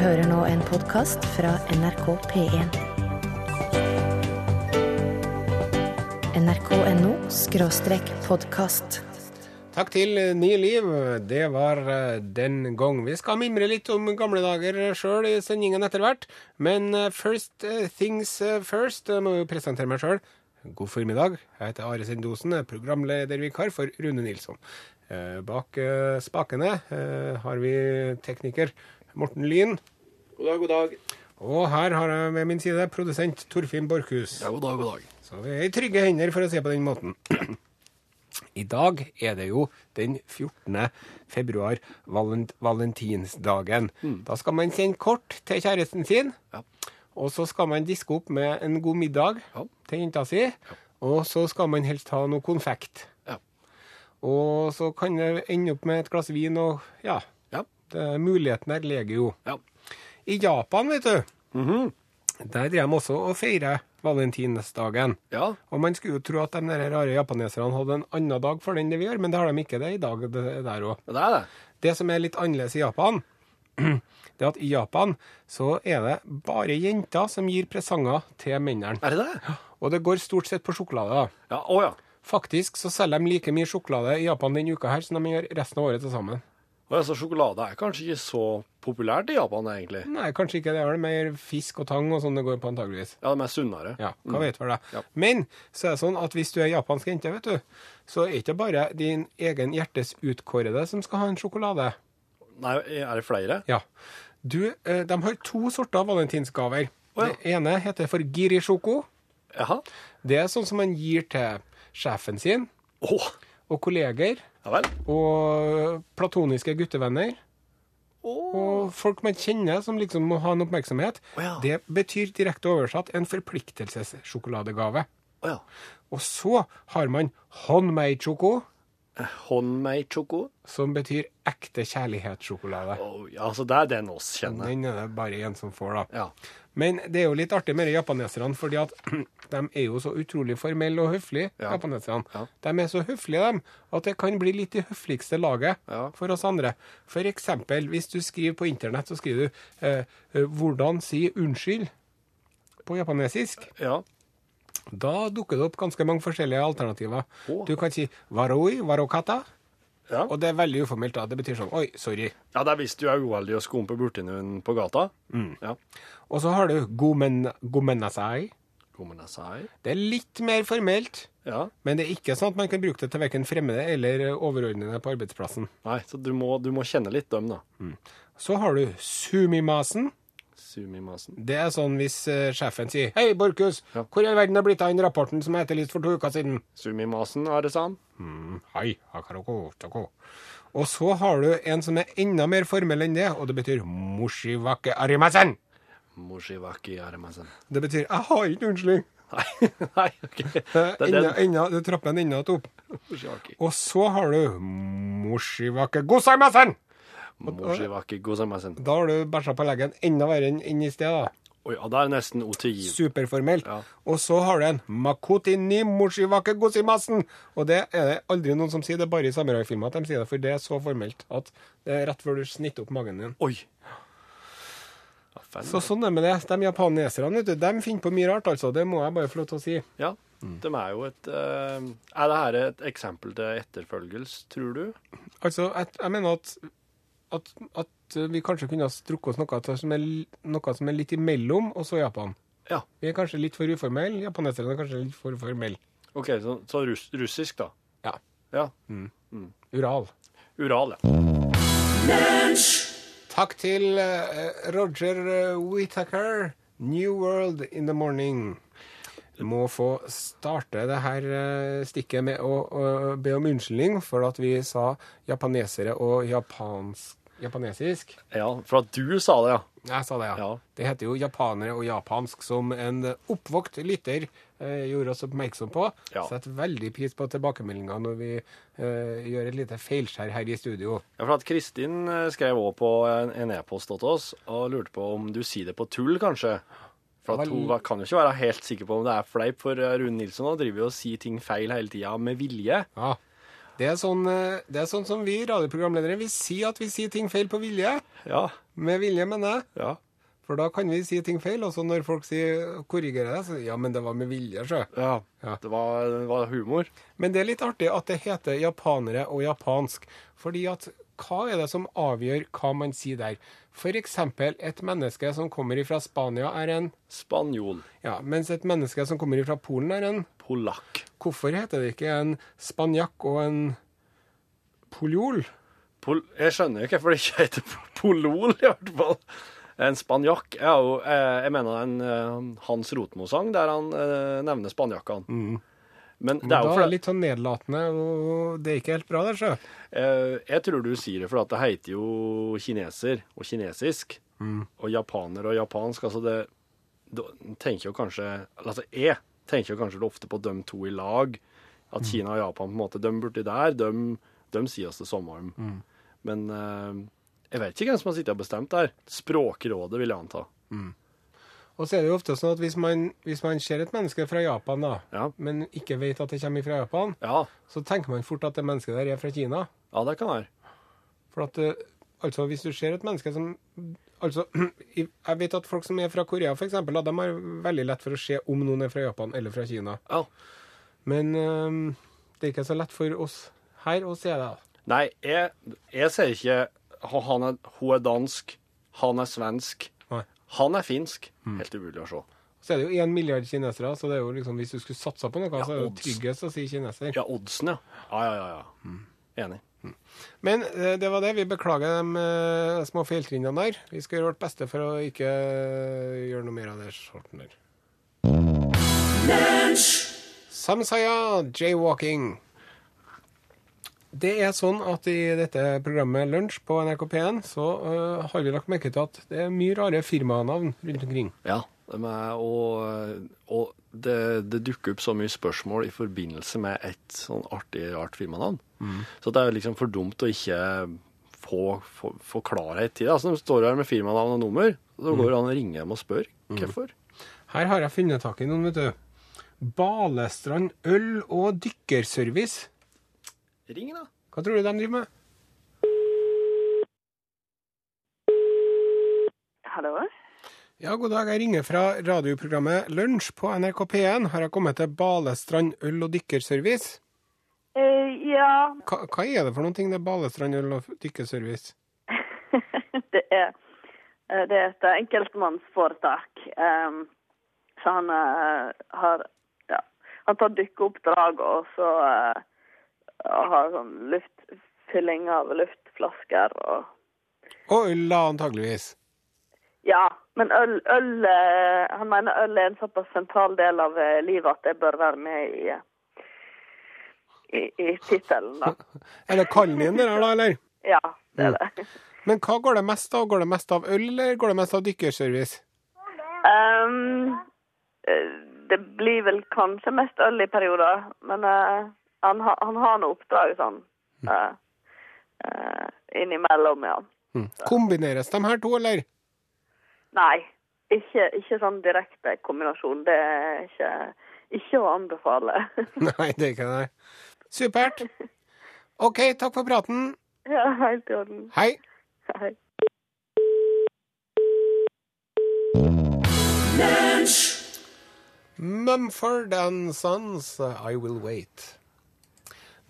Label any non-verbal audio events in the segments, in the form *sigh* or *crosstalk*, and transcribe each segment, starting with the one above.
hører nå en podkast fra NRK P1. nrk.no skråstrek podkast. Takk til Nye liv. Det var eh, den gang. Vi skal mimre litt om gamle dager sjøl i sendingen etter hvert. Men eh, first eh, things first. Må jo presentere meg sjøl. God formiddag. Jeg heter Are Sendosen, er programledervikar for Rune Nilsson. Eh, Bak eh, spakene eh, har vi tekniker Morten Lyn. God dag, god dag. Og her har jeg ved min side produsent Torfinn Borchhus. Ja, god dag, god dag. Så vi er i trygge hender, for å si på den måten. *clears throat* I dag er det jo den 14. februar, valent valentinsdagen. Da skal man sende kort til kjæresten sin, Ja. og så skal man diske opp med en god middag Ja. til jenta si, og så skal man helst ha noe konfekt. Ja. Og så kan det ende opp med et glass vin, og ja, Ja. det, muligheten er legio. Ja. I Japan, vet du, Mhm. der driver de også og feirer valentinsdagen. Ja. Og man skulle jo tro at de der rare japaneserne hadde en annen dag for den det vi gjør, men det har de ikke det i dag. det er der òg. Det er det. Det som er litt annerledes i Japan, *clears throat* det er at i Japan så er det bare jenter som gir presanger til mennene. Er det det? Og det går stort sett på sjokolade. Ja, å ja. Faktisk så selger de like mye sjokolade i Japan denne uka her som de gjør resten av året til sammen. Å, altså, sjokolade er kanskje ikke så populært i Japan, egentlig? Nei, kanskje ikke det er mer fisk og tang og sånn det går på antageligvis. Ja, det er mer sunnere. Ja, hva vet vel det. Ja. Men så er det sånn at hvis du er japansk jente, vet du, så er det ikke bare din egen hjertes utkårede som skal ha en sjokolade. Nei, er det flere? Ja. Du, eh, de har to sorter valentinsgaver. Oh, ja. Det ene heter for girisjoko. Jaha. Det er sånn som man gir til sjefen sin oh. og kolleger ja vel. og platoniske guttevenner. Oh. Og folk man kjenner som liksom må ha en oppmerksomhet. Oh, ja. Det betyr direkte oversatt en forpliktelsessjokoladegave. Oh, ja. Og så har man honmei-choco. Håndmade sjoko? som betyr ekte kjærlighetssjokolade. Oh, ja, så det er den oss kjenner. Den er det bare én som får, da. Ja. Men det er jo litt artig med de japaneserne, fordi at *clears throat* de er jo så utrolig formelle og høflige, Ja. japaneserne. Ja. De er så høflige, dem, at det kan bli litt det høfligste laget Ja. for oss andre. Eksempel, hvis du skriver på internett, så skriver du eh, eh, 'hvordan si unnskyld' på japanesisk. Ja. Da dukker det opp ganske mange forskjellige alternativer. Oh. Du kan si 'waroi warokata'. Ja. Og det er veldig uformelt. da. Det betyr sånn Oi, sorry. ja, det er hvis du er uheldig og skumper borti noen på gata. Mm. Ja. Og så har du gomen, gomenasai. Gomenasai. Det er litt mer formelt, Ja. men det er ikke sånn at man kan bruke det til verken fremmede eller overordnede på arbeidsplassen. Nei, så du må, du må kjenne litt dem, da. Så har du sumimasen. Sumimasen. Det er sånn hvis eh, sjefen sier Hei, Borchhus, Ja. hvor i all verden er blitt av den rapporten som jeg etterlyste for to uker siden? Sumimasen, er det sant? Mm, hei, hakaroko, tako. Og så har du en som er enda mer formell enn det, og det betyr moshivake arimasen. Moshivake aremasen. Det betyr jeg har ikke unnskyldning. Nei, *laughs* nei, ok. Det er Enda, den. enda, du trapper den enda opp. Og så har du moshivake gosaimasen. Gozamasen. Da har du bæsja på leggen enda verre enn i sted. da. Oi, ja, det er nesten otegin. Superformelt. Ja. Og så har du en Makoti ni gosimasen. Og det er det aldri noen som sier, det er bare i samuraifilmer at de sier det, for det er så formelt at det er rett før du snitter opp magen din. Oi. Ja. Så sånn er det med det. De japaneserne, vet du, de finner på mye rart, altså. Det må jeg bare få lov til å si. Ja, Mm. de er jo et uh, Er det her et eksempel til etterfølgelse, tror du? Altså, jeg, jeg mener at, at, at vi kanskje kunne ha strukket oss noe som er, noe som er litt imellom og og Japan. Ja. Vi er kanskje litt for uformelle, japaneserne er kanskje litt for formelle. OK, så, så russ, russisk, da. Ja. Ja. Ural. Ural, ja. Takk til eh, Roger eh, Whittaker. New World in the morning. Må få starte det her eh, stikket med å, å be om unnskyldning for at vi sa japanesere og japansk, japanesisk. Ja, For at du sa det, ja. Jeg sa det, ja. Ja. Det heter jo japanere og japansk, som en oppvokt lytter eh, gjorde oss oppmerksom på. Ja. Setter veldig pris på tilbakemeldinga når vi eh, gjør et lite feilskjær her i studio. Ja, for at Kristin eh, skrev også på en e-post til oss og lurte på om du sier det på tull, kanskje. For at hun kan jo ikke være helt sikker på om det er fleip, for eh, Rune Nilsson driver jo og sier ting feil hele tida med vilje. Ja. Det er, sånn, eh, det er sånn som vi radioprogramledere. Vi sier at vi sier ting feil på vilje. Ja. Med vilje, mener jeg. Ja. For da kan vi si ting feil. Og så når folk sier korrigerer deg, så ja, men det var med vilje, sjø. ja. Ja. Det, var, det var humor. Men det er litt artig at det heter japanere og japansk. Fordi at hva er det som avgjør hva man sier der? Eksempel et menneske som kommer fra Spania er en Spanjol. Ja, mens et menneske som kommer fra Polen er en Polakk. Hvorfor heter det ikke en spanjakk og en poljol? Pol jeg skjønner ikke hvorfor det ikke heter *laughs* Polol, i hvert fall. En spanjakk er jo eh, Jeg mener en eh, Hans Rotmo-sang der han eh, nevner spanjakkene. Men Men det er jo for... litt sånn nedlatende, og det er ikke helt bra, der, sjø. eh, Jeg tror du sier det fordi det heter jo kineser og kinesisk. Og japaner og japansk. Altså det Da tenker jo kanskje Altså jeg tenker jo kanskje ofte på dem to i lag. At Kina og Japan på en måte, de borti der, de, dem sier oss det samme om. Men eh, jeg vet ikke hvem som har sittet og bestemt der. Språkrådet, vil jeg anta. Og så er det jo ofte sånn at hvis man, hvis man ser et menneske fra Japan, da, Ja. men ikke vet at det kommer fra Japan, Ja, så tenker man fort at det mennesket der er fra Kina. ja det kan være. For at eh, altså, hvis du ser et menneske som Altså, *clears throat* jeg vet at folk som er fra Korea, f.eks., de har veldig lett for å se om noen er fra Japan eller fra Kina. Ja. Men um, det er ikke så lett for oss her å se det. Nei, jeg, jeg sier ikke «Ha- han er, hun er dansk, han er svensk. Han er finsk. Helt umulig å se. Så er det jo én milliard kinesere, så det er jo liksom, hvis du skulle satsa på noe, så er det jo odds. tryggest å si kineser. Ja, oddsen, ja. Ja, ja, ja. ja. Enig. Men eh, det var det. Vi beklager de eh, små feiltrinnene der. Vi skal gjøre vårt beste for å ikke eh, gjøre noe mer av det sorten der. Samsaya jaywalking. Det er sånn at i dette programmet Lunsj på NRK P1 så uh, har vi lagt merke til at det er mye rare firmanavn rundt omkring. Ja, er, og, og det, det dukker opp så mye spørsmål i forbindelse med et sånn artig, rart firmanavn. Så det er jo liksom for dumt å ikke få, få, få klarhet i det. Altså, de står her med firmanavn og nummer, og så går det an å ringe dem og spørre hvorfor. Her har jeg funnet tak i noen, vet du. Balestrand øl- og dykkerservice. Ring, da. Hva tror du de driver med? Hallo? Ja, god dag. Jeg ringer fra radioprogrammet Lunsj på NRK P1. Har jeg kommet til Balestrand øl- og dykkerservice? Eh, ja, Hva, hva er det for noen ting, det er Balestrand øl- og dykkerservice? *laughs* det er, eh, det er et enkeltmannsforetak. Um, så han uh, har ja, han tar dykkeoppdrag og så eh, har sånn luftfylling av luftflasker og Og øl, da, antageligvis. Ja, men øl, øl eh, Han mener øl er en såpass sentral del av eh, livet at det bør være med i, i, i tittelen, da. *laughs* Eller kallen din der, da, eller? *laughs* Ja, det er det. *laughs* Men hva går det mest av? Går det mest av øl, eller går det mest av dykkerservice? Eh, det blir vel kanskje mest øl i perioder, men eh, han, ha, han har noe oppdrag sånn uh, innimellom, ja. Mm. Kombineres de her to, eller? Nei, ikke, ikke sånn direkte kombinasjon. Det er ikke, ikke å anbefale. *laughs* Nei, det er ikke det. Supert. *laughs* OK, takk for praten. ja, helt i orden. Hei. Hei. Mumford and Sons, I Will Wait.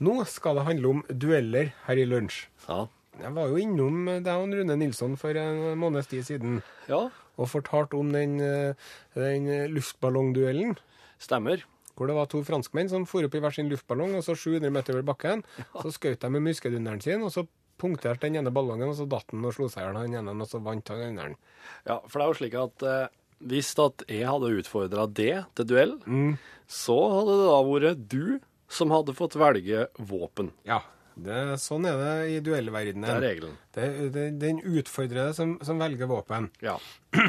Nå skal det handle om dueller her i lunsj. Ja. Jeg var jo innom deg og Rune Nilsson for en måneds tid siden ja, og fortalte om den, eh, den luftballongduellen. stemmer. Hvor det var to franskmenn som for opp i hver sin luftballong, og så 700 meter over bakken. Så skjøt de med muskedunderen sin, og så punkterte den ene ballongen, og så datt den og slo seg i hjel han ene, og så vant han andre. Ja, for det er jo slik at eh, hvis at jeg hadde utfordra det til duell, så hadde det da vært du som hadde fått velge våpen. Ja, det, sånn er det i duellverdenen. Det er regelen. Det, det, den utfordrede som, som velger våpen. Ja. *clears throat*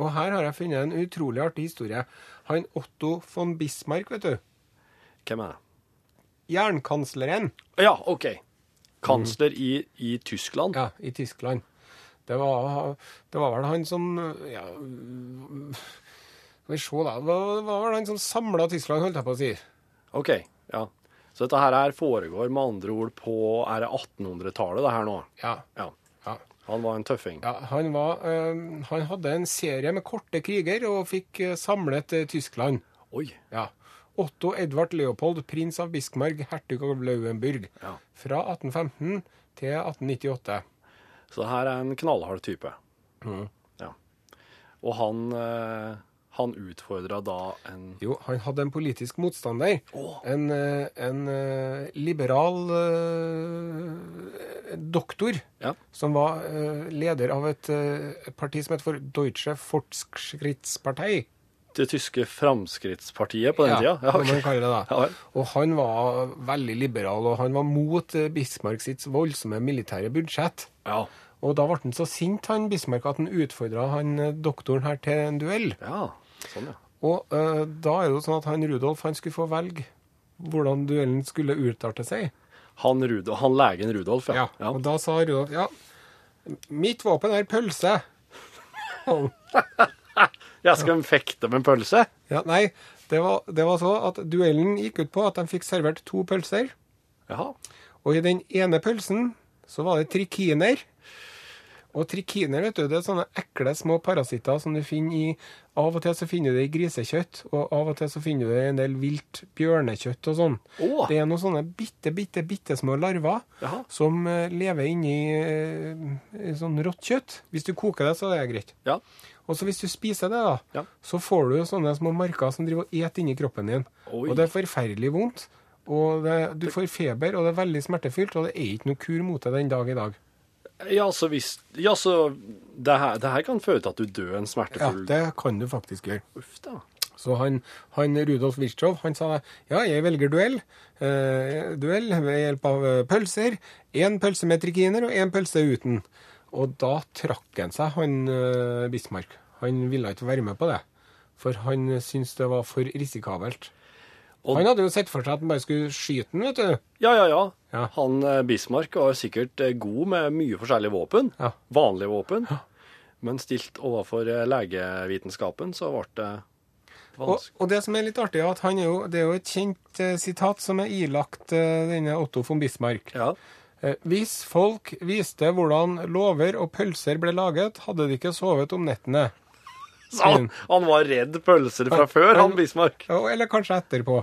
Og her har jeg funnet en utrolig artig historie. Han Otto von Bismarck, vet du. Hvem er det? Jernkansleren Ja, OK. Kansler i, i Tyskland. ja, i Tyskland. Det var, det var vel han som ja, Skal vi se, da. Det var, det var vel han som samla Tyskland, holdt jeg på å si. OK. Ja. Så dette her er foregår med andre ord på Er det 1800-tallet, det her nå? Ja. Ja. ja. Han var en tøffing. Ja, han, var, øh, han hadde en serie med korte kriger og fikk eh, samlet eh, Tyskland. Oi. Ja. Otto Edvard Leopold, prins av Bismarck, hertug av Lauenburg. Ja. Fra 1815 til 1898. Så her er en knallhard type. Ja. Og han, eh, han utfordra da en Jo, han hadde en politisk motstander. En, eh, en eh, liberal eh, doktor Ja. som var leder av et parti som het for Deutsche Fortschrittspartei. Det tyske Framskrittspartiet på den tida? Ja, okay. man kaller det det. Ja. Og han var veldig liberal, og han var mot Bismarck sitt voldsomme militære budsjett. Ja. Og da ble han så sint, han Bismarck, at han utfordra han doktoren her til en duell. ja. Sånn, ja. Og uh, da er det jo sånn at han Rudolf han skulle få velge hvordan duellen skulle utarte seg. Han, Rudolf, han legen Rudolf, ja. Ja, Og da sa Rudolf ja, mitt våpen er pølse. *laughs* Jeg skal fekte med en pølse? Ja, nei, det var, det var så at duellen gikk ut på at de fikk servert to pølser. Jaha. Og i den ene pølsen så var det trikiner. Og trikiner, vet du, det er sånne ekle små parasitter som du finner i Av og til så finner du det i grisekjøtt, og av og til så finner du det i en del vilt bjørnekjøtt og sånn. Oh. Det er noen sånne bitte, bitte, bitte små larver Jaha. som eh, lever inni eh, i sånn rått kjøtt. Hvis du koker det, så er det greit. Ja. Og så hvis du spiser det, da, Ja. så får du sånne små marker som driver og eter inni kroppen din. Oi. Og det er forferdelig vondt. Og det, du får feber, og det er veldig smertefylt, og det er ikke noe kur mot det den dag i dag. Ja, så hvis Ja, så det her, det her kan føre til at du dør en smertefull Ja, det kan du faktisk gjøre. Uff da. Så han, han Rudolf Virchow han sa ja, jeg velger duell. Eh, duell ved hjelp av eh, pølser. Én pølse med trikiner og én pølse uten. Og da trakk han seg, han eh, Bismarck. Han ville ikke være med på det. For han syntes det var for risikabelt. Og- Han hadde jo sett for seg at han bare skulle skyte den, vet du. Ja, ja, ja. Ja. Han eh, Bismarck var sikkert eh, god med mye forskjellige våpen. Ja. Vanlige våpen. Men stilt overfor eh, legevitenskapen, så ble det vanskelig. og det som er litt artig, er at han er jo, det er jo et kjent eh, sitat som er ilagt eh, denne Otto von Bismarck. Ja. Eh, Hvis folk visste hvordan lover og pølser ble laget, hadde de ikke sovet om nettene. *laughs* Så han, han var redd pølser fra før, han Bismarck. Eller kanskje etterpå.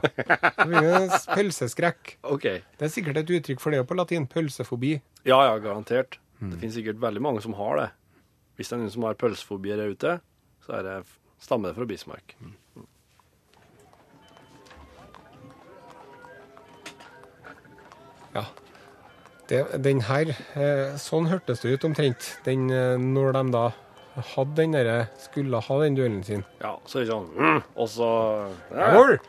Pølseskrekk. Okay. Det er sikkert et uttrykk for det på latin. Pølsefobi. Ja, ja, garantert. Mm. Det finnes sikkert veldig mange som har det. Hvis det er noen som har pølsefobi der ute, så er det, stammer det fra Bismarck. Ja. Det, den her eh, Sånn hørtes det ut omtrent. Den, eh, når de da hadde den derre Skulle ha den duellen sin. Ja, så er det sånn mm, Og så ja. Jawohl!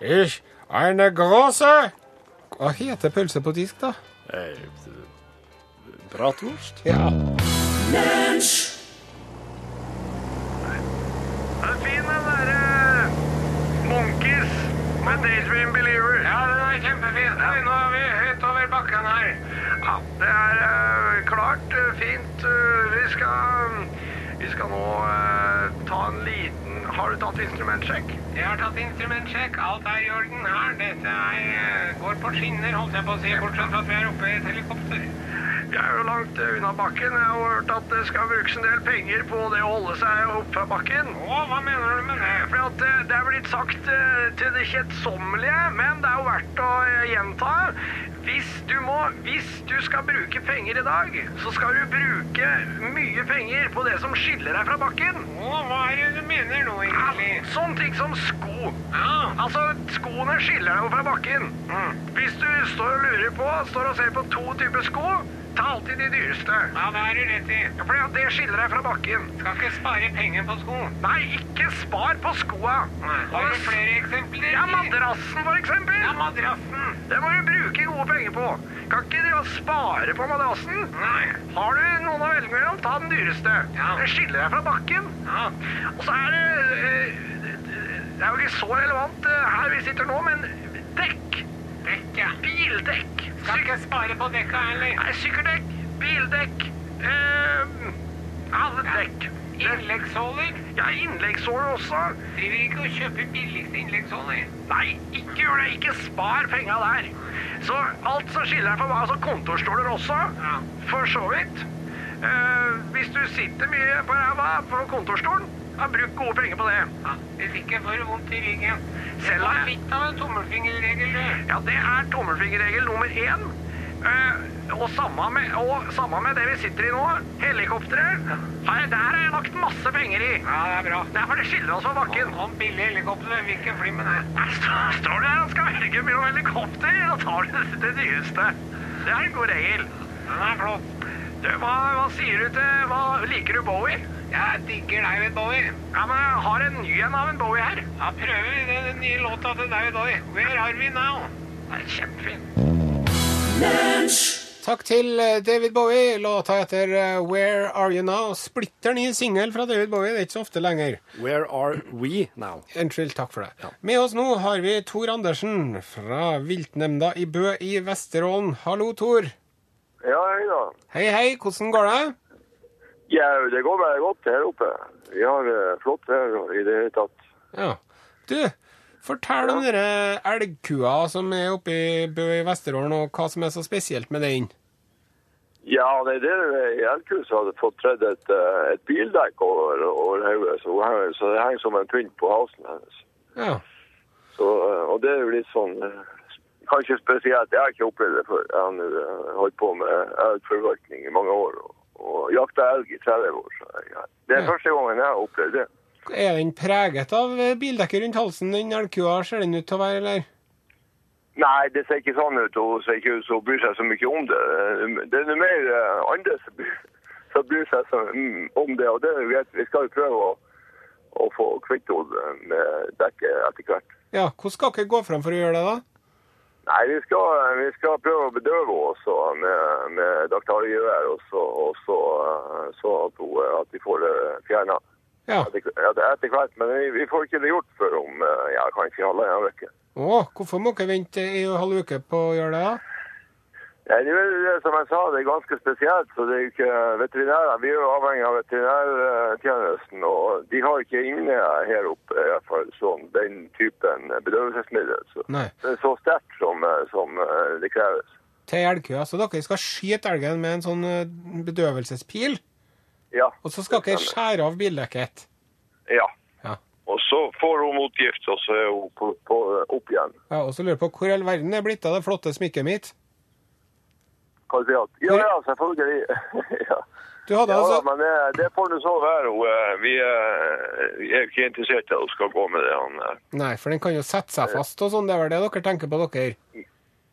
Ich eine große Hva heter pølse på disk, da? Eh, Bratwurst? Ja. Den er fin, den derre Monkeys med Daydream Believer. Ja, den er kjempefin. Nå er vi høyt over bakken her. Ja, det er eh, klart eh, fint. Eh, vi skal vi skal nå uh, ta en liten Har du tatt instrumentsjekk? Jeg har tatt instrumentsjekk. Alt er i orden her. Dette er, uh, går på skinner, holdt jeg på å si, bortsett fra at vi er oppe i et helikopter. Vi er jo langt eh, unna bakken. Jeg har hørt at det skal brukes en del penger på det å holde seg oppe bakken. Å, hva mener du med det? Fordi at det er blitt sagt til det kjedsommelige, men det er jo verdt å gjenta. Hvis du, må, hvis du skal bruke penger i dag, så skal du bruke mye penger på det som skiller deg fra bakken. Å, hva er det du mener nå, egentlig? Sånn ting som sko. Ja, Altså, skoene skiller deg jo fra bakken. Hvis du står og lurer på, står og ser på to typer sko, ta alltid de dyreste. ja det har du rett i. Ja, for det skiller deg fra bakken. Skal ikke spare penger på sko. Nei, ikke spar på skoa. Nei, Har du flere eksempler? Ja, madrassen for eksempel. Ja, madrassen. Det må du bruke gode penger på. Kan ikke du spare på madrassen. Nei. Har du noen å velge mellom, ta den dyreste. Ja. Den skiller deg fra bakken. Ja, Og så er det eh, Det er jo ikke så relevant eh, her vi sitter nå, men dekk. dekk, ja. Bildekk. Skal ikke spare på dekka heller. Nei, sykkerdekk. Bildekk. Eh, alle dekk. Innleggssåler. Ja, innleggsåler også. Driver ikke og kjøper billigste innleggsåler. Nei, ikke gjør det. Ikke spar penga der. Så alt som skiller deg fra meg, altså kontorstoler også, Ja. for så vidt. Uh, hvis du sitter mye på ræva på kontorstolen, ja, bruk gode penger på det. Ja, hvis ikke får du vondt i ryggen. Selv er jeg- litt av en tommelfingerregel, du. Ja, det er tommelfingerregel nummer én. Eh, og, samme med, og samme med det vi sitter i nå, helikopteret. Her, der har jeg lagt masse penger i. Ja, det er bra. Det er for det skiller oss fra bakken. Om billig helikopter, hvilken fly med det? Her står du der og skal velge mellom helikopter, da tar du det, det dyreste. Det er en god regel. Den er flott. Du, hva, hva sier du til Hva liker du Bowie? Jeg digger David Bowie. Ja, men jeg har en ny en av en Bowie her. Da prøver vi den, den nye låta til David Bowie. Where are we now? Det er kjempefin. Takk til eh, David Bowie. Låta heter eh, Where Are You Now? Splitter ny singel fra David Bowie. Det er ikke så ofte lenger. Where are we now? Unnskyld, takk for det. Med oss nå har vi Tor Andersen fra viltnemnda i Bø i Vesterålen. Hallo, Tor. Ja, hei da. Hei, hei. Hvordan går det? Ja, det går bare godt her oppe. Vi har det flott her i det hele tatt. Ja. Du, fortell om dere elgkua som er oppe i Bø i Vesterålen, og hva som er så spesielt med den. Ja, det er det elgku som hadde fått tredd et, eh, et bildekk over, over hodet, så, så det henger som en pynt på halsen hennes. Ja. Så, eh, og det er jo litt sånn eh, Kanskje spesielt. Jeg har ikke opplevd det før. Jeg har holdt på med elgforvaltning i mange år og, og jakta elg i 30 år. Så jeg, det er Ja. første gangen jeg har opplevd det. Er den preget av bildekket rundt halsen, den elgkua? Ser den ut til å være, eller? Nei, det ser ikke sånn ut. Hun ser ikke ut som hun bryr seg så mye om det. Det er noe mer eh, andre *laughs* som bryr, seg mm, om det. Og det er greit. Vi skal jo prøve å, å få kvitt henne med dekket etter hvert. Ja, hvordan skal dere gå fram for å gjøre det, da? Nei, vi skal, vi skal prøve å bedøve henne med, med daktargevær, og så, og så, eh, så at, hun, at vi får det fjerna Ja. etter, hvert. Men vi, vi får ikke det gjort før om eh, ja, kanskje halvannen uke. Å, hvorfor må dere vente i en halv uke på å gjøre det, da? Det er jo, som jeg sa, det er ganske spesielt. så det er jo ikke veterinærer. Vi er jo avhengig av veterinærtjenesten, og de har ikke inne her oppe i hvert fall sånn, den typen bedøvelsesmiddel. Så Nei. det er så sterkt som, eh, som eh, det kreves. Til elgkøa, Så dere skal skyte elgen med en sånn eh, bedøvelsespil, Ja. og så skal dere skjære av bildekket. Ja. Ja. Og så får hun motgift, og så er hun på, på, opp igjen. Ja, og så lurer jeg på hvor i all verden er blitt av det flotte smykket mitt? Hva sier du? Ja, ja, selvfølgelig. *laughs* ja. Du hadde Ja, altså men det, det får nå så være. Eh, Vi, eh, vi er ikke interessert i at hun skal gå med det. Han, eh. Nei, for den kan jo sette seg fast og sånn. Det er vel det dere tenker på, dere?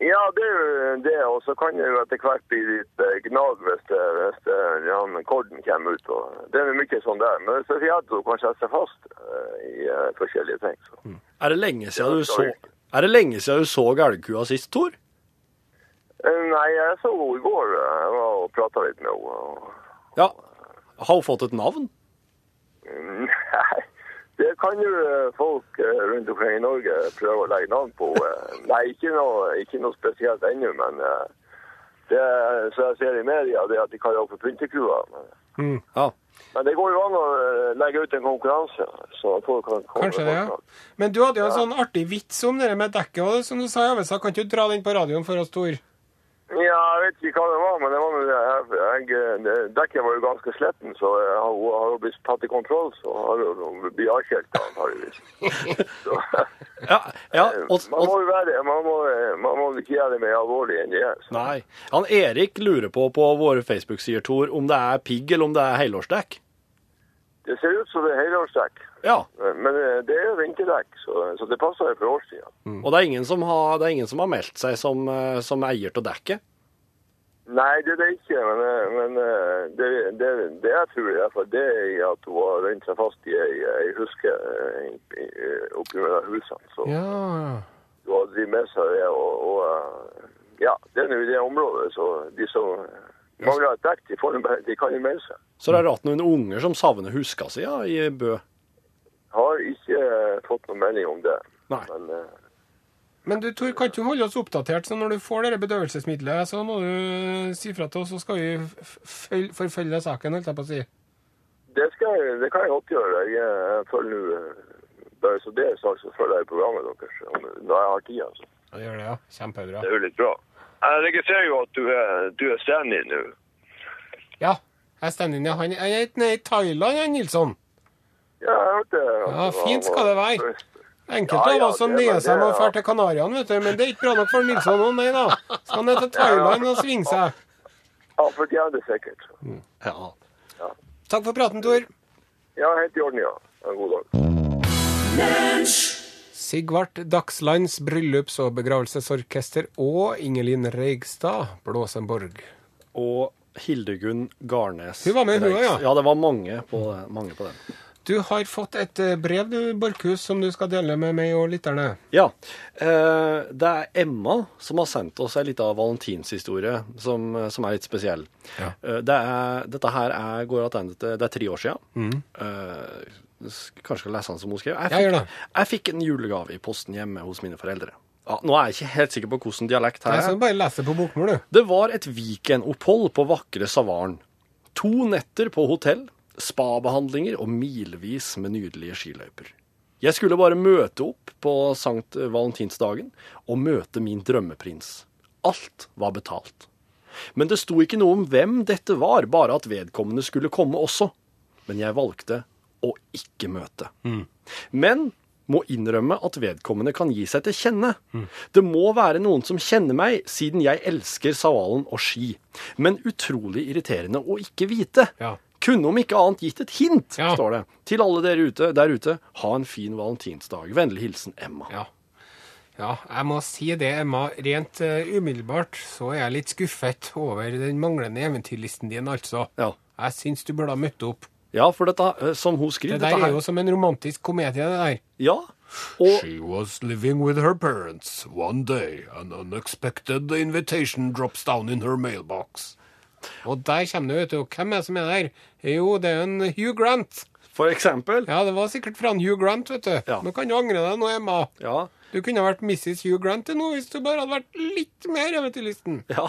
Ja, det er jo det. Og så kan det jo etter hvert bli litt eh, gnag hvis, hvis ja, korden kommer ut. Og det er jo mye sånn der. Men spesielt at hun kanskje seg fast eh, i eh, forskjellige ting. Så. Er det lenge siden du så Er det lenge siden du så elgkua sist, Tor? Nei, jeg så henne i går. Og prata litt med henne. Ja. Har hun fått et navn? *laughs* Nei, det kan jo eh, folk eh, rundt omkring i Norge prøve å legge navn på. eh. Nei, ikke noe, ikke noe spesielt ennå, men det som jeg ser i media, det er at de kaller henne for pyntekrua. Men, Ja. men det går jo an å legge ut en konkurranse, så folk kan komme Kanskje det, ja. Men du hadde jo en sånn artig vits om det med dekket, og som du sa i avisa. Kan ikke du dra den på radioen for oss, Tor? Ja, jeg vet ikke hva det var, men det var jeg, jeg, dekket var jo ganske sletten, så jeg har, har jo blitt tatt i kontroll, så har hun blitt avskjelt antakeligvis. *laughs* Ja, ja og, man må jo være, man må, man må ikke gjøre det mer alvorlig enn det er. Så. Nei. Han Erik lurer på på våre Facebook-sider, Tor, om det er pigg eller om det er helårsdekk. Det ser ut som det er helårsdekk, Ja. men eh, det er jo vinterdekk, så, så det passer jo for årstida. Og det er ingen som har, det er ingen som har meldt seg som, eh, som eier til dekket. Nei, det er det ikke, men, eh, men det, det, det jeg tror i hvert fall, det er at hun har rent seg fast i ei, huske oppi mellom husene. Så Ja. hun har drevet med seg det, og, og ja, det er nå i det området, så de som mangler et dekk, de, får, bare- de kan jo melde seg. Så det er rart noen unger som savner huska si ja, i Bø. Har ikke eh, fått noen melding om det. Nei. Men uh... Men du, Tor, kan ikke du holde oss oppdatert? Så når du får det bedøvelsesmiddelet, så må du si fra til oss, så skal vi forfølge saken, holdt jeg på å si. det, skal, jeg- det kan jeg godt gjøre. Jeg, jeg følger nå eh, bare så det er sagt, så følger jeg programmet deres når jeg har tid. Altså. Ja, det gjør det, ja. Kjempebra. Det er jo litt bra. Jeg registrerer jo at du er, du er stand-in nå. Ja, Jeg er ja. Han er nede i Thailand, han Nilsson. Ja, jeg hørte det. Ja, det fint skal det være. Enkelte av oss som det- seg med å det- dra til Kanariøyene, vet du. Men det er ikke bra nok for Nilsson nå, nei da. Skal han ned til Thailand og svinge seg. Ja, for det sikkert. Ja. Takk for praten, Tor. Ja, helt i orden, ja. En god dag. Sigvart Dagslands bryllups- og begravelsesorkester og Ingelin Reigstad, Blåsenborg. Og Hildegunn Garnes. Hun var med, hun òg, ja. Ja, det var mange på, mange på den. Du har fått et eh, brev, du, Borchhus, som du skal dele med meg og lytterne. Ja. Eh, det er Emma som har sendt oss ei lita valentinshistorie som, som er litt spesiell. Ja. Eh, det er, dette her er, går tilbake til Det er tre år siden. S- kanskje skal lese den som hun skrev. Jeg fikk, jeg fikk en julegave i posten hjemme hos mine foreldre. Ja, nå er jeg ikke helt sikker på hvordan dialekt her er. bare lese på bokmål, du. Det var et weekendopphold på vakre Savaren. To netter på hotell, spabehandlinger og milevis med nydelige skiløyper. Jeg skulle bare møte opp på Sankt Valentinsdagen og møte min drømmeprins. Alt var betalt. Men det sto ikke noe om hvem dette var, bare at vedkommende skulle komme også. Men jeg valgte å ikke møte. Men må innrømme at vedkommende kan gi seg til kjenne. Det må være noen som kjenner meg, siden jeg elsker Savalen og ski. Men utrolig irriterende å ikke vite. Ja. Kunne om ikke annet gitt et hint, Ja. står det. Til alle dere ute, der ute, ha en fin valentinsdag. Vennlig hilsen Emma. Ja. Ja, jeg må si det, Emma. Rent uh, umiddelbart så er jeg litt skuffet over den manglende eventyrlisten din, altså. Ja. Jeg syns du burde ha møtt opp. Ja, for dette, eh, som hun skriver Det der dette er jo som en romantisk komedie, det der. Ja, og She was living with her parents. One day, an unexpected invitation drops down in her mailbox. Og der kommer det, vet du. Hvem er det som er der? Jo, det er en Hugh Grant. for eksempel Ja, det var sikkert fra en Hugh Grant, vet du. Ja. Nå kan du angre deg nå, Emma. Ja, Du kunne ha vært Mrs. Hugh Grant til nå hvis du bare hadde vært litt mer eventyrlysten. ja.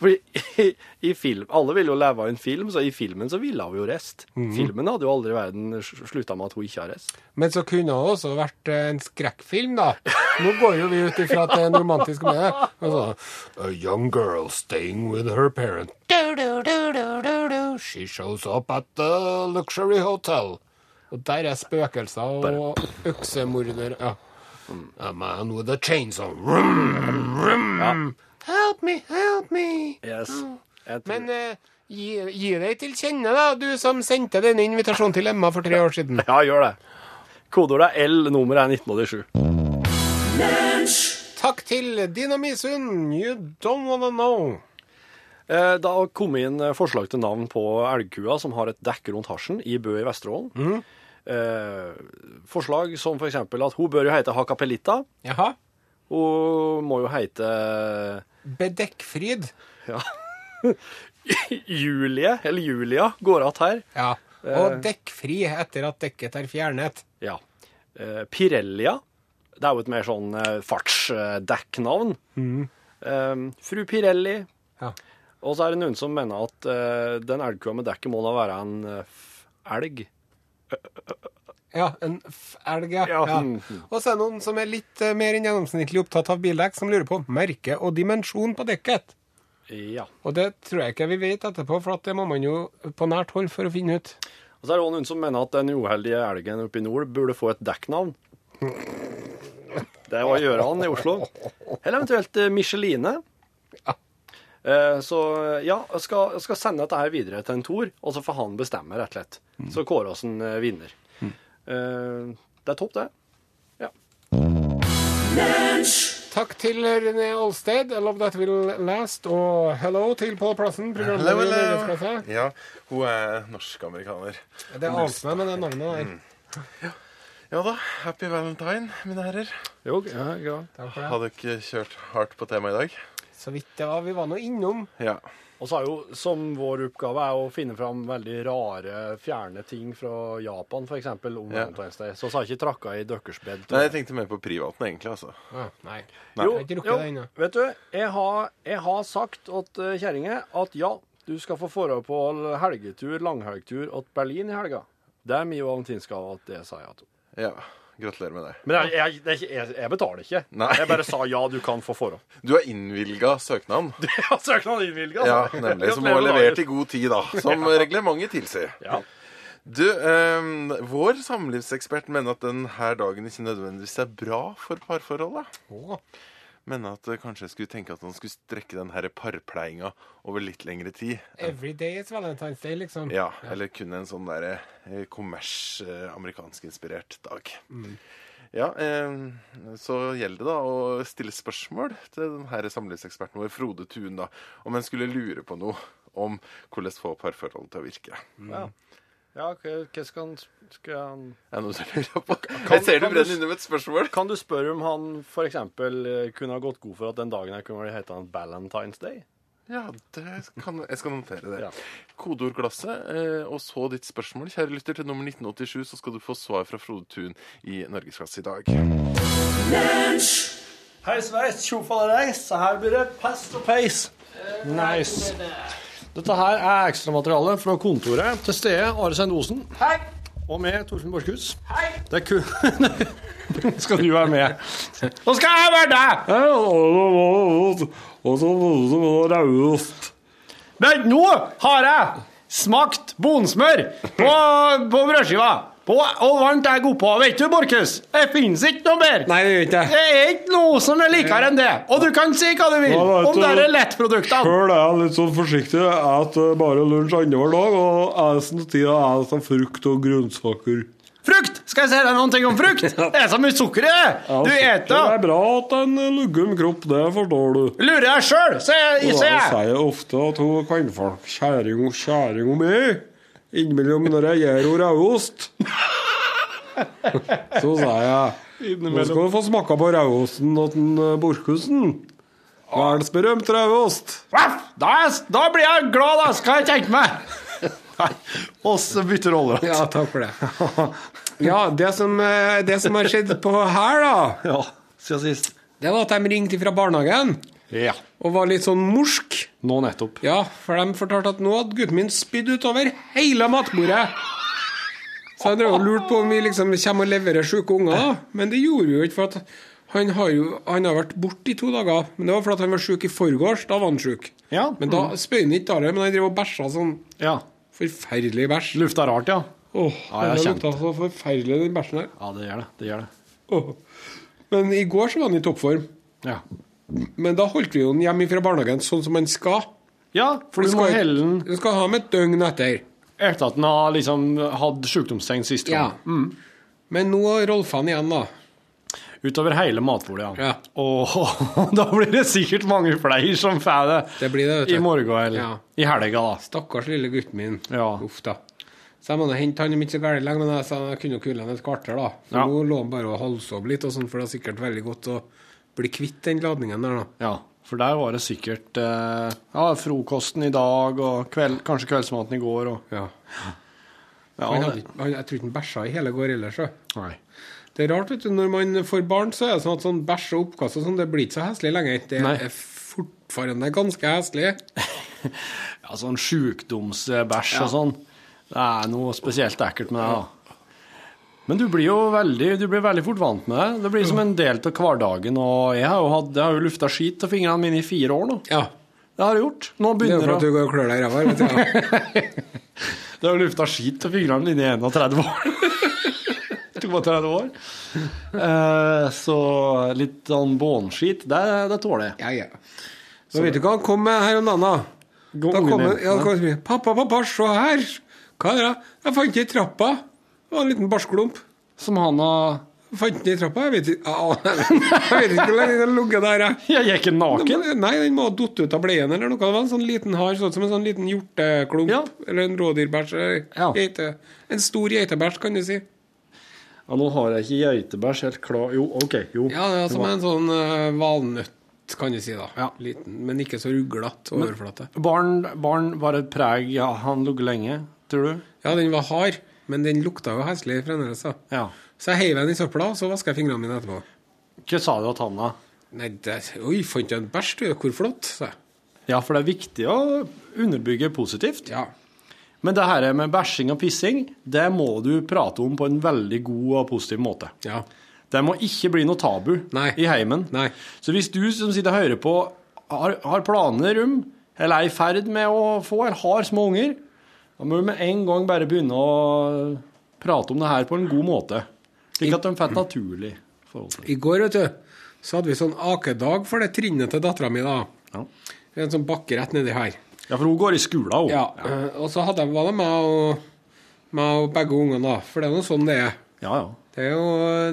for i, i film Alle vil jo leve av en film, så i filmen så ville hun jo rest. Filmen hadde jo aldri i verden slutta med at hun ikke har rest. Men så kunne det også vært eh, en skrekkfilm, da. Nå går jo vi ut ifra at det er en romantisk komedie. Altså, A young girl staying with her parent. Du, du, du. She shows up at the luxury hotel. Og der er spøkelser og øksemorder. Ja. A man with a chainsaw. Vroom, vroom. Help me, help me. Yes. Jeg tror, Men eh, gi, gi deg til kjenne, da, du som sendte denne invitasjonen til Emma for tre år siden. ja, gjør det. Kodeordet er L, nummeret er 1987. Takk til Dinamisund. You don't wanna know. Eh, Da kom inn eh, forslag til navn på elgkua som har et dekk rundt hasjen i Bø i Vesterålen. Eh, forslag som for eksempel at hun bør jo hete Hakapelita. Jaha. Hun må jo hete Bedekkfryd. ja. *laughs* Julie, eller Julia, går att her. Ja. Og dekkfri etter at dekket er fjernet. Ja. Eh, Pirellia. Det er jo et mer sånn eh, fartsdekknavn. Eh, fru Pirelli. Ja. Og så er det noen som mener at eh, den elgkua med dekket må da være en eh, elg. Ja, en elg, ja. Ja. ja. Og så er det noen som er litt eh, mer enn gjennomsnittlig opptatt av bildekk, som lurer på merke og dimensjon på dekket. Ja. Og det tror jeg ikke vi vet etterpå, for at det må man jo på nært hold for å finne ut. Og så er det også noen som mener at den uheldige elgen oppe i nord burde få et dekknavn. Det var Gjøran i Oslo. Eller eventuelt eh, Micheline. Eh, Så ja, jeg skal, jeg skal sende dette her videre til en Tor, og så får han bestemme, rett og slett. Så kårer oss en eh, vinner. Mm. Det er topp, det. Ja. Takk til René Olsted, I Love That Will Last, og hello til Pål Plassen, Hello, hello. Ja, hun er norsk-amerikaner. Det ante meg med det navnet der. Ja da, happy valentine, mine herrer. Jo, ja, ja. Takk for det. Hadde dere kjørt hardt på temaet i dag? Så vidt det var. Vi var nå innom. Ja. Og så er jo, som vår oppgave er å finne fram veldig rare, fjerne ting fra Japan, f.eks. om Ja. Valentine's Day. Så har ikke trakka i deres bed. Nei, jeg tenkte mer på privaten, egentlig. altså. Ah, nei. Nei. Det ennå. vet du, jeg har, jeg har sagt til uh, kjerringa at ja, du skal få dra på helgetur, langhelgtur til Berlin i helga. Det er min valentinsgave at det sa jeg til henne. Ja. Gratulerer med det. Men jeg, jeg, det er ikke- jeg, jeg betaler ikke. Nei. Jeg bare sa ja, du kan få forhånd. *laughs* Du har innvilga søknaden. Ja, søknaden innvilga. Ja, nemlig. Som var levert i god tid, da. *laughs* Som reglementet tilsier. Ja. Du, ehm, vår samlivsekspert mener at denne dagen ikke nødvendigvis er bra for parforholdet. Å, Mener at eh, kanskje jeg skulle tenke at han skulle strekke den her parpleinga over litt lengre tid. Every day is Valentine's Day, liksom. Ja, eller kun en sånn derre eh, kommers, amerikanskinspirert dag. Ja, eh, så gjelder det da å stille spørsmål til den her samlivseksperten vår, Frode Thun, da, om en skulle lure på noe om hvordan få parforholdet til å virke. Ja, ja hva skal han, skal han det noe du lurer på? jeg ser du brenner inne med et spørsmål. Kan du spørre om han f.eks. kunne ha gått god for at den dagen her kunne hete han Valentine's Day? Ja, det kan, jeg skal notere det. Ja. Kodeordglasset, eh, og så ditt spørsmål. Kjære lytter, til nummer 1987 så skal du få svar fra Frode Thun i Norgesklasse i dag. Hei sveis, tjofallereis. Så her blir det pest og peis. Nice. Dette her er ekstramateriale fra kontoret til stede Are Sein Osen. Hei. Og med Torfinn Borchhus. Hei. Det er kun *laughs* Nå skal du være med. Nå skal jeg være deg! Og så raust. Men nå har jeg smakt bonsmør på, på brødskiva. På, og varmt er god på. Vet du, Borchhus? Det finnes ikke noe bedre. Nei, det gjør ikke Det er ikke noe som er likere enn det. Og du kan si hva du vil Ja, om du- de lettproduktene. Sjøl er jeg litt sånn forsiktig. Jeg spiser bare lunsj annenhver dag, og resten av tida er det sånn frukt og grønnsaker. Frukt! Skal jeg si deg noen ting om frukt? *laughs* Det er så mye sukker i det. Ja, eter Det er bra at en luggen kropp, det forstår du. Lurer jeg sjøl, sier Og sier jeg jeg. ofte at hun kvinnfolk kjæring kjæring mi innimellom når jeg gjør henne rødost. *laughs* Så sa jeg Nå skal du få smake på rødosten til Borchhusen. Verdensberømt rødost. Da, da blir jeg glad, da, skal jeg tenke meg. *laughs* Nei, oss bytter roller. Ja, takk for det. Ja, det som, eh, det som har skjedd på her, da, Ja, siden sist. det var at de ringte fra barnehagen Ja. Og var litt sånn morsk. Nå nettopp. Ja, for de fortalte at nå hadde gutten min spydd utover hele matbordet. Så jeg drev og lurte på om vi liksom kommer og leverer syke unger, da. Men det gjorde vi jo ikke, for han har jo han har vært borte i to dager. Men det var fordi han var syk i forgårs. Da var han syk. Ja. Men da spøy han ikke da, men han drev og bæsja sånn Ja. forferdelig bæsj. Lufta rart, ja. Åh, Ja, jeg lukta så forferdelig, den bæsjen der. Ja, det gjør det. Det gjør det. Åh. Men i går så var han i toppform. Ja. Men da holdt vi jo den hjemme fra barnehagen sånn som den skal. Ja, for Du må helle den du skal ha med et døgn etter. etter at den har liksom hatt sykdomstegn sist Ja. gang. Men nå er Rolfan igjen, da. Utover hele matbordet, ja. Ja. Og *laughs* da blir det sikkert mange flere som får det, Det blir det, vet du. i morgen eller Ja. i helga, da. Stakkars lille gutten min. Ja. Uff da. Så jeg må hente han om ikke så gærent lenge, men jeg jeg kunne jo kule han et kvarter, da. For nå lå han bare og halvsov litt, og sånn, for det er sikkert veldig godt å bli kvitt den ladningen der, da. Ja, for der var det sikkert eh, ja, frokosten i dag, og kveld, kanskje kveldsmaten i går, og Ja. ja, Han hadde, han, jeg tror ikke han bæsja i hele går ellers. Nei. Det er rart, vet du, når man får barn, så er det sånn at sånn bæsj og oppkast og sånn, det blir ikke så heslig lenger. Det Nei. er fortfarande ganske heslig. *laughs* Ja, sånn sjukdomsbæsj og sånn. Det er noe spesielt ekkelt med det, da. Men du blir jo veldig, du blir veldig fort vant med det. Det blir som en del av hverdagen. Og jeg har jo, hatt, jeg har jo lufta skit til fingrene mine i fire år nå. Ja. Det har jeg gjort. Nå Det er jo for at du går og klør deg i ræva. *laughs* Det har jo lufta skit til fingrene mine i 31 år. *laughs* 32 år. Eh, så litt sånn bånskit, det, det tåler jeg. Ja, ja. Så vet du hva han kom med her om dagen, da? Kom han, ja, Pappa, pappa, se her! Hva er det? Jeg fant det i trappa. Det var en liten barskklump. Som han har fant den i trappa. Jeg vet ikke, *laughs* jeg vet ikke hvor lenge den har ligget der. Jeg. Jeg gikk ikke naken. Nei, den må ha datt ut av bleien eller noe. Det var en sånn liten hard, sånn som en sånn liten hjorteklump. Ja. Eller en rådyrbæsj. Ja. En stor geitebæsj, kan du si. Ja, nå har jeg ikke geitebæsj helt klar Jo, OK. Jo. Ja, det er som en sånn uh, valnøtt, kan du si, da. Ja. Liten, men ikke så ruglete overflate. Barn, barn var et preg ja, han lå lenge, tror du? Ja, den var hard, men den lukta jo heslig fremdeles. da. Ja. Så jeg heiv den i søpla, og så vaska jeg fingrene mine etterpå. Hva sa du til han da? Nei, det, Oi, fant du en bæsj, du? Hvor flott, sa jeg. Ja, for det er viktig å underbygge positivt. Ja. Men det her med bæsjing og pissing, det må du prate om på en veldig god og positiv måte. Ja. Det må ikke bli noe tabu Nei. i heimen. Nei. Så hvis du som sitter og hører på, har, har planer om, eller er i ferd med å få, eller har små unger, da må du med en gang bare begynne å prate om det her på en god måte. Slik at de får et naturlig forhold til det. I går, vet du, så hadde vi sånn akedag for det trinnet til dattera mi, da. Ja. En sånn bakke rett nedi her. Ja, for hun går i skolen, òg. Ja, ja. Og så hadde, var det meg og, meg og begge ungene, da. For det er jo sånn det er. ja. ja. Det er jo,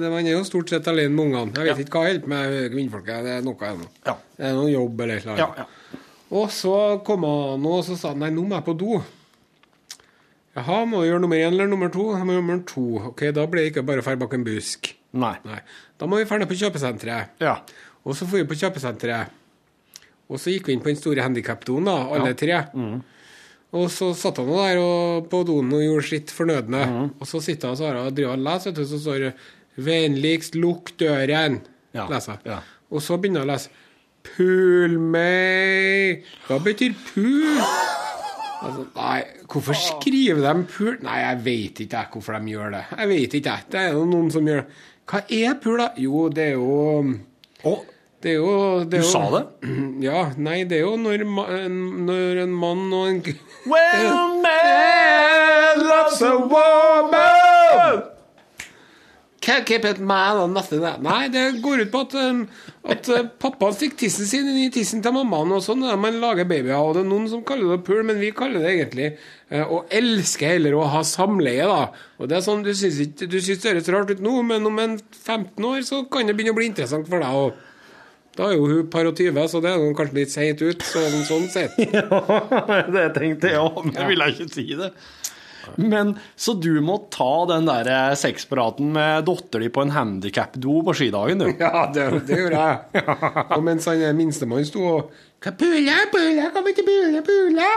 det, man er jo stort sett alene med ungene. Jeg vet ikke hva på med kvinnfolket. Det er noe ennå. Ja. Det er noe jobb eller noe. Ja, ja. Og så kom han og så sa han, nei, nå må jeg på do. Jaha, må du gjøre nummer én eller nummer to? Jeg må gjøre nummer to. Ok, da blir det ikke bare å dra bak en busk. Nei. Nei. Da må vi dra på kjøpesenteret. Ja. Og så dro vi på kjøpesenteret. Og så gikk vi inn på den store handikapdoen, da, alle tre. Og så satt han der og, på doen og gjorde sitt fornødne. Og så sitter han og svarer og driver og leser, du, så står det 'Vennligst lukk døren'. Ja, Leser. ja. Og så begynner han å lese 'Pul meg'. Hva betyr pul? Altså, nei, hvorfor skriver de pul? Nei, jeg vet ikke jeg hvorfor de gjør det. Jeg vet ikke jeg. Det er jo noen som gjør det. Hva er pul, da? Jo, det er jo Å, det er jo det er du jo, sa det? *clears throat* Ja. Nei, det er jo når, ma en- når en mann og en When man loves a woman! Can't keep it man and nothing. Nei, det går ut på at, um, at pappaen fikk tissen sin i tissen til mammaen, og sånn er man lager babyer. Og det er noen som kaller det pul, men vi kaller det egentlig uh, å elske eller å ha samleie, da. Og det er sånn, Du syns ikke- du syns det høres rart ut nå, men om en 15 år så kan det begynne å bli interessant for deg. Og da er jo hun par og 20, så det er kanskje litt seint ut. Sånn, sånn sett. *laughs* det tenkte jeg òg, men jeg ville ikke si det. Men Så du må ta den der eh, sexpraten med dattera di på en handikapdo på skidagen, du? *laughs* Ja, det, det gjorde jeg. *laughs* Og mens han minstemann sto og pule, pule, kom ikke pule, pule.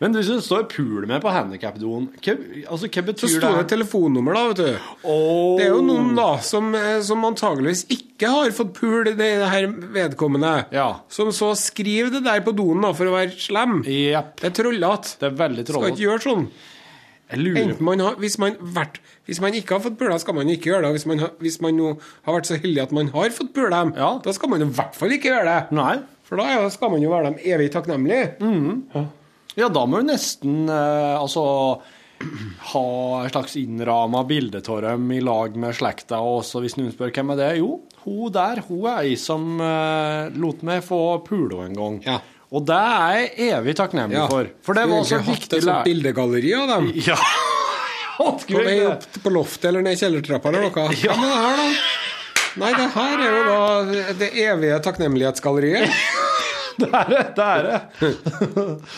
Men hvis det står pul med på handikapdoen, hva, altså, hva Så står det det? telefonnummer, da, vet du. Oh. Det er jo noen da som, eh, som antageligvis ikke har fått pul, det, det her vedkommende. Ja. Som så skriver det der på doen da, for å være slem. Yep. Det er trollete. Det Skal ikke gjøre sånn. Man har, hvis, man vært, hvis man ikke har fått pula, skal man ikke gjøre det. Hvis man, har, hvis man nå har vært så heldig at man har fått pula dem, Ja. da skal man i hvert fall ikke gjøre det. Nei. For da skal man jo være dem evig takknemlig. Ja, da må du nesten eh, altså ha et slags innramma bilde av dem i lag med slekta. også, hvis noen spør hvem er det, jo, hun der hun er ei som eh, lot meg få pule en gang. Ja. Og det er jeg evig takknemlig for. For det var så Skulle egentlig viktig hatt et sånt bildegalleri av dem. *laughs* Ja. *laughs* På vei jeg opp på loftet eller ned kjellertrappa eller noe. *laughs* Ja. Men det her, da? Nei, det her er jo da det evige takknemlighetsgalleriet. Det er det. Det er det.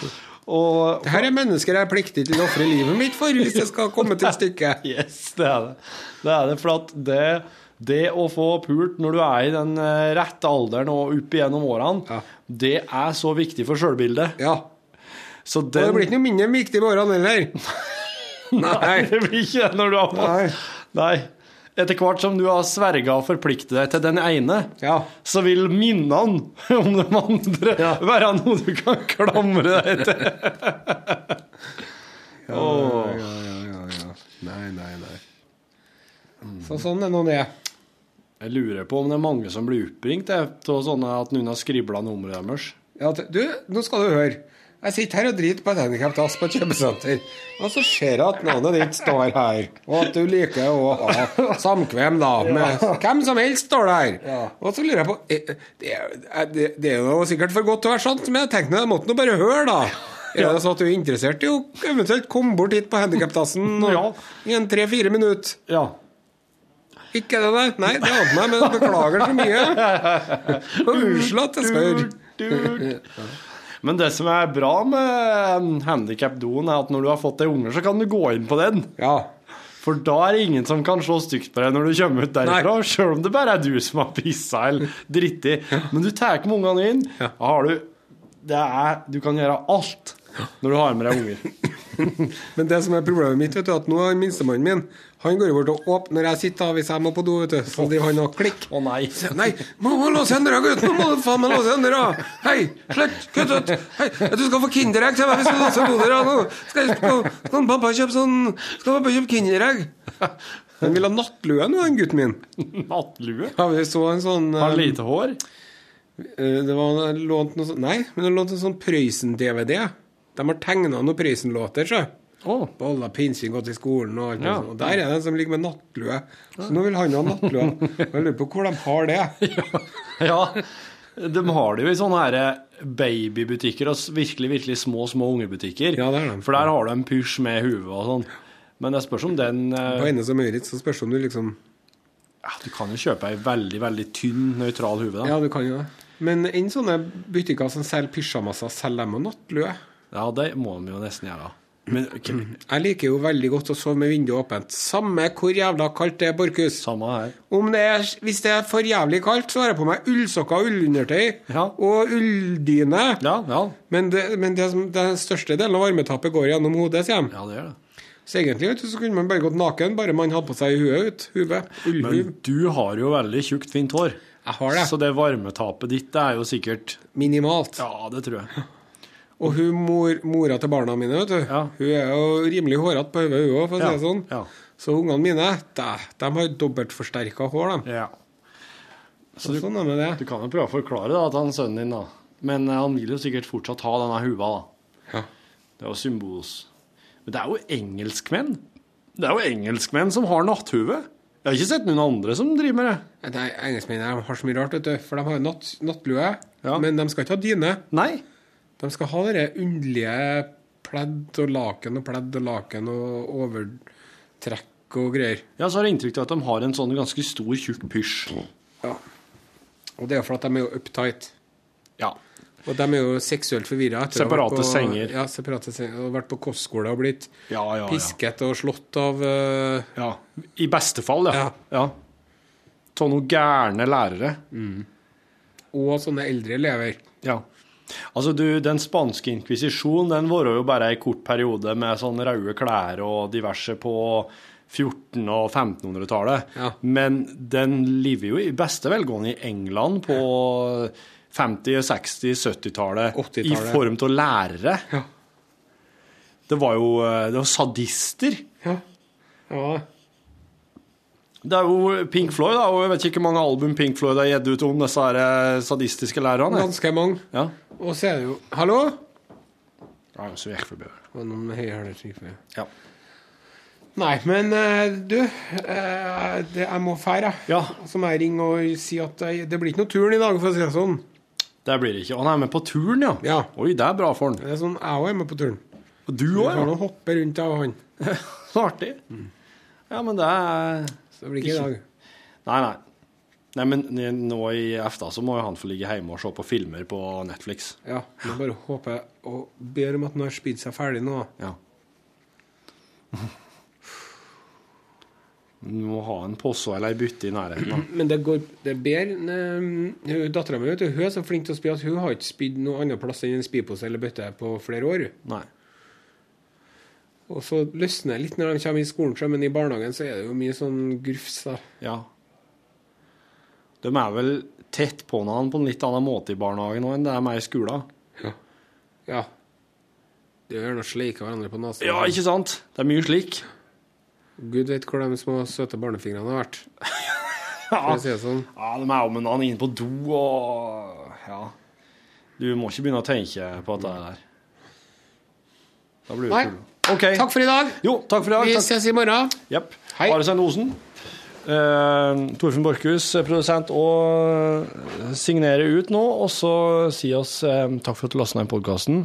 Og Det her er mennesker jeg er pliktig til å ofre livet mitt for hvis det skal komme til stykket. Yes, det er det. Det er det, for at det, det å få pult når du er i den eh, rette alderen og opp igjennom årene, Ja. det er så viktig for sjølbildet. Ja. Så Og det blir ikke noe mindre viktig med årene heller. *laughs* Nei. Det blir ikke det når du har fått Nei. Nei. Etter hvert som du har sverga og forpliktet deg til den ene, Ja. så vil minnene om de andre være noe du kan klamre deg til. *laughs* Ja, ja, ja, ja. Nei, nei, nei. Så sånn er nå det. Jeg lurer på om det er mange som blir oppringt av sånne at noen har skribla nummeret deres. Ja, du, nå skal du høre. Jeg sitter her og driter på et handikaptass på et kjøpesenter, og så ser jeg at navnet ditt står her, og at du liker å ha samkvem da, med hvem som helst står der. Og så lurer jeg på eh, Det, er- det, det er jo sikkert for godt til å være sant, men jeg tenkte jeg måtte nå bare høre, da. Er det sånn at du er interessert i å eventuelt komme bort hit på handikaptassen Ja. i en tre-fire minutter? Ja. Ikke det, nei? Nei, det ante meg, men beklager så mye. *laughs* Unnskyld at jeg spør. Men det som er bra med handikapdoen, er at når du har fått deg unger, så kan du gå inn på den. Ja. For da er det ingen som kan slå stygt på deg når du kommer ut derifra, sjøl om det bare er du som har pissa eller dritti. Men du tar med ungene inn. Da har du det er, Du kan gjøre alt når du har med deg unger. *laughs* Men det som er problemet mitt, vet du, at nå er minstemannen min Han går jo bort og åpner når jeg sitter da, hvis jeg må på do, vet du. Så driver han og klikker. Å nei. Nei, må må låse døra, gutt! Nå må du faen meg låse igjen! Hei, slutt! Kutt ut! Hei, du skal få Kinderegg til meg hvis du låser dodøra nå! Skal, skal, skal pappa kjøpe sånn Skal pappa kjøpe Kinderegg? Han vil ha nattlue nå, den gutten min. Nattlue? Ja, vi så en sånn Har eh, lite hår? eh, Det var lånt noe sånt Nei, men han lånte en sånn Prøysen-DVD. De har tegna noen Prøysen-låter, så. Å. Bolla, pinsing, gått i skolen og alt Ja. sånt. Og der er det en som ligger med nattlue. Så nå vil han ha nattlue. Jeg lurer på hvor de har det. *laughs* Ja. De har det jo i sånne her babybutikker og virkelig, virkelig små, små ungebutikker. Ja, det er de. For der har du en pysj med hue og sånn. Men jeg spørs om den eh, På Enes og Maurits så spørs om du liksom ja, Du kan jo kjøpe ei veldig, veldig tynn, nøytral hue. Ja, du kan jo det. Men enn sånne butikker som selger pysjamaser, selger de jo nattlue. Ja, det må de jo nesten gjøre. Men okay. Jeg liker jo veldig godt å sove med vinduet åpent. Samme hvor jævla kaldt det er, Borchhus. samme her. Det er, hvis det er for jævlig kaldt, så har jeg på meg ullsokker og ullundertøy Ja. og ulldyne. Ja, ja. Men, det, men det den største delen av varmetapet går gjennom hodet, sier de. Ja, det gjør det. Så egentlig vet du, så kunne man bare gått naken, bare man hadde på seg huet ut. Huvet. Ullhuv. Men du har jo veldig tjukt, fint hår. Jeg har det. Så det varmetapet ditt det er jo sikkert Minimalt. Ja, det tror jeg. Og hun mor, mora til barna mine, vet du, Ja. hun er jo rimelig hårete på hodet, hun òg, for å si det sånn. ja. Så ungene mine, de, de har dobbeltforsterka hår, de. Ja. Så sånn er med det. Du kan jo prøve å forklare da, til han sønnen din, da. Men eh, han vil jo sikkert fortsatt ha denne hua, da. Ja. Det er jo symbols. Men det er jo engelskmenn. Det er jo engelskmenn som har natthue. Jeg har ikke sett noen andre som driver med det. Nei, Engelskmennene har så mye rart, vet du. For de har natt, nattlue, Ja. men de skal ikke ha dyne. Nei. De skal ha det underlige pledd og laken og pledd og laken og overtrekk og greier. Ja, så har jeg inntrykk av at de har en sånn ganske stor, tjukk pysj. Ja. Og det er jo for at de er jo uptight. Ja. Og de er jo seksuelt forvirra. Separate senger. Ja, separate senger. Og vært på kostskole og blitt Ja, ja, ja. pisket og slått av uh... ja. I beste fall, ja. Ja. Av noen gærne lærere. Og sånne eldre elever. Ja. Altså, du, den spanske inkvisisjonen den var jo bare ei kort periode med sånn røde klær og diverse på 1400- og 1500-tallet. Ja. Men den lever jo i beste velgående i England på 50-, 60-, 70-tallet. 80-tallet. I form av lærere. Ja. Det var jo eh, det var sadister. Ja. ja. Det er jo Pink Floyd, da, og jeg vet ikke hvor mange album Pink Floyd har gitt ut om disse her eh, sadistiske lærerne. Ganske mange. Ja. Og så er det jo Hallo? ja, så gikk forbi. Ja. Nei, men eh, du eh, det, Jeg må fære, jeg. Ja. Så må jeg ringe og si at det blir ikke noe turen i dag, for å si det sånn. Det blir det ikke. Han er med på turen, ja. Ja. Oi, det er bra for han. Det er sånn, Jeg òg er med på turen. Og du òg, ja. hoppe rundt, av han. *laughs* Så artig. Ja, men det er Så det blir ikke i dag. Nei, nei. Nei, men nå i EFTA så må jo han få ligge hjemme og se på filmer på Netflix. Ja, jeg bare håper og ber om at han har spydd seg ferdig nå. Ja. Du må ha en posse eller ei bytte i nærheten. da. Men det går det er bedre Dattera mi er så flink til å spy at hun har ikke spydd noe annet plass enn en spypose eller bøtte på flere år. Nei. Og så løsner det litt når de kommer i skolen, men i barnehagen så er det jo mye sånn grufs. da. Ja. De er vel tett på hverandre på en litt annen måte i barnehagen òg enn det er med i skolen. Ja. ja. De gjør noe sleike hverandre på nesen. Ja, ikke sant? Det er mye slik. Gud vet hvor de små søte barnefingrene har vært. *laughs* ja. si sånn. Ja, de er jo med annen inne på do og Ja. Du må ikke begynne å tenke på dette der. Da blir du full. OK. Takk for i dag. Jo, takk for i dag. Vi Takk. ses i morgen. Jepp. Hei. Are Sein Osen. Eh, Torfinn Borchhus, eh, produsent, og signere signerer ut nå. Og så si oss eh, takk for at du lastet ned podkasten,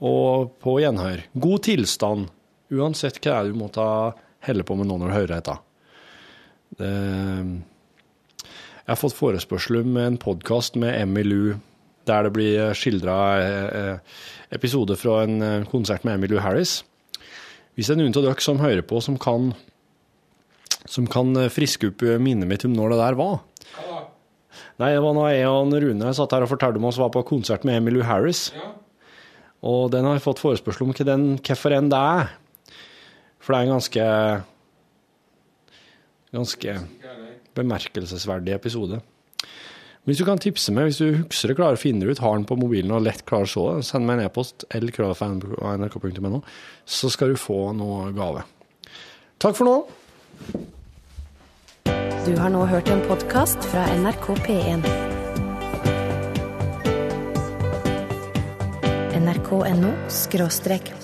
og på gjenhør. God tilstand, uansett hva du måtte holde på med nå når du hører dette. Det, jeg har fått forespørsel om en podkast med Emmy Lou, der det blir skildra episoder fra en eh, konsert med Emmy Lou Harris. Hvis det er noen av dere som hører på, som kan, som kan eh, friske opp minnet mitt om når det der var Nei, det var da jeg og Rune satt her og fortalte om oss var på konsert med Emily Harris. Ja. Og den har jeg fått forespørsel om hvorfor enn det er. For det er en ganske ganske bemerkelsesverdig episode. Hvis du kan tipse meg, hvis du husker det, klarer å finne ut, har den på mobilen og lett klarer å se det, send meg en e-post lkrøllalfa.nrk.no, så skal du få noe gave. Takk for nå. Du har nå hørt en podkast fra NRK P1. nrk.no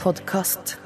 podkast.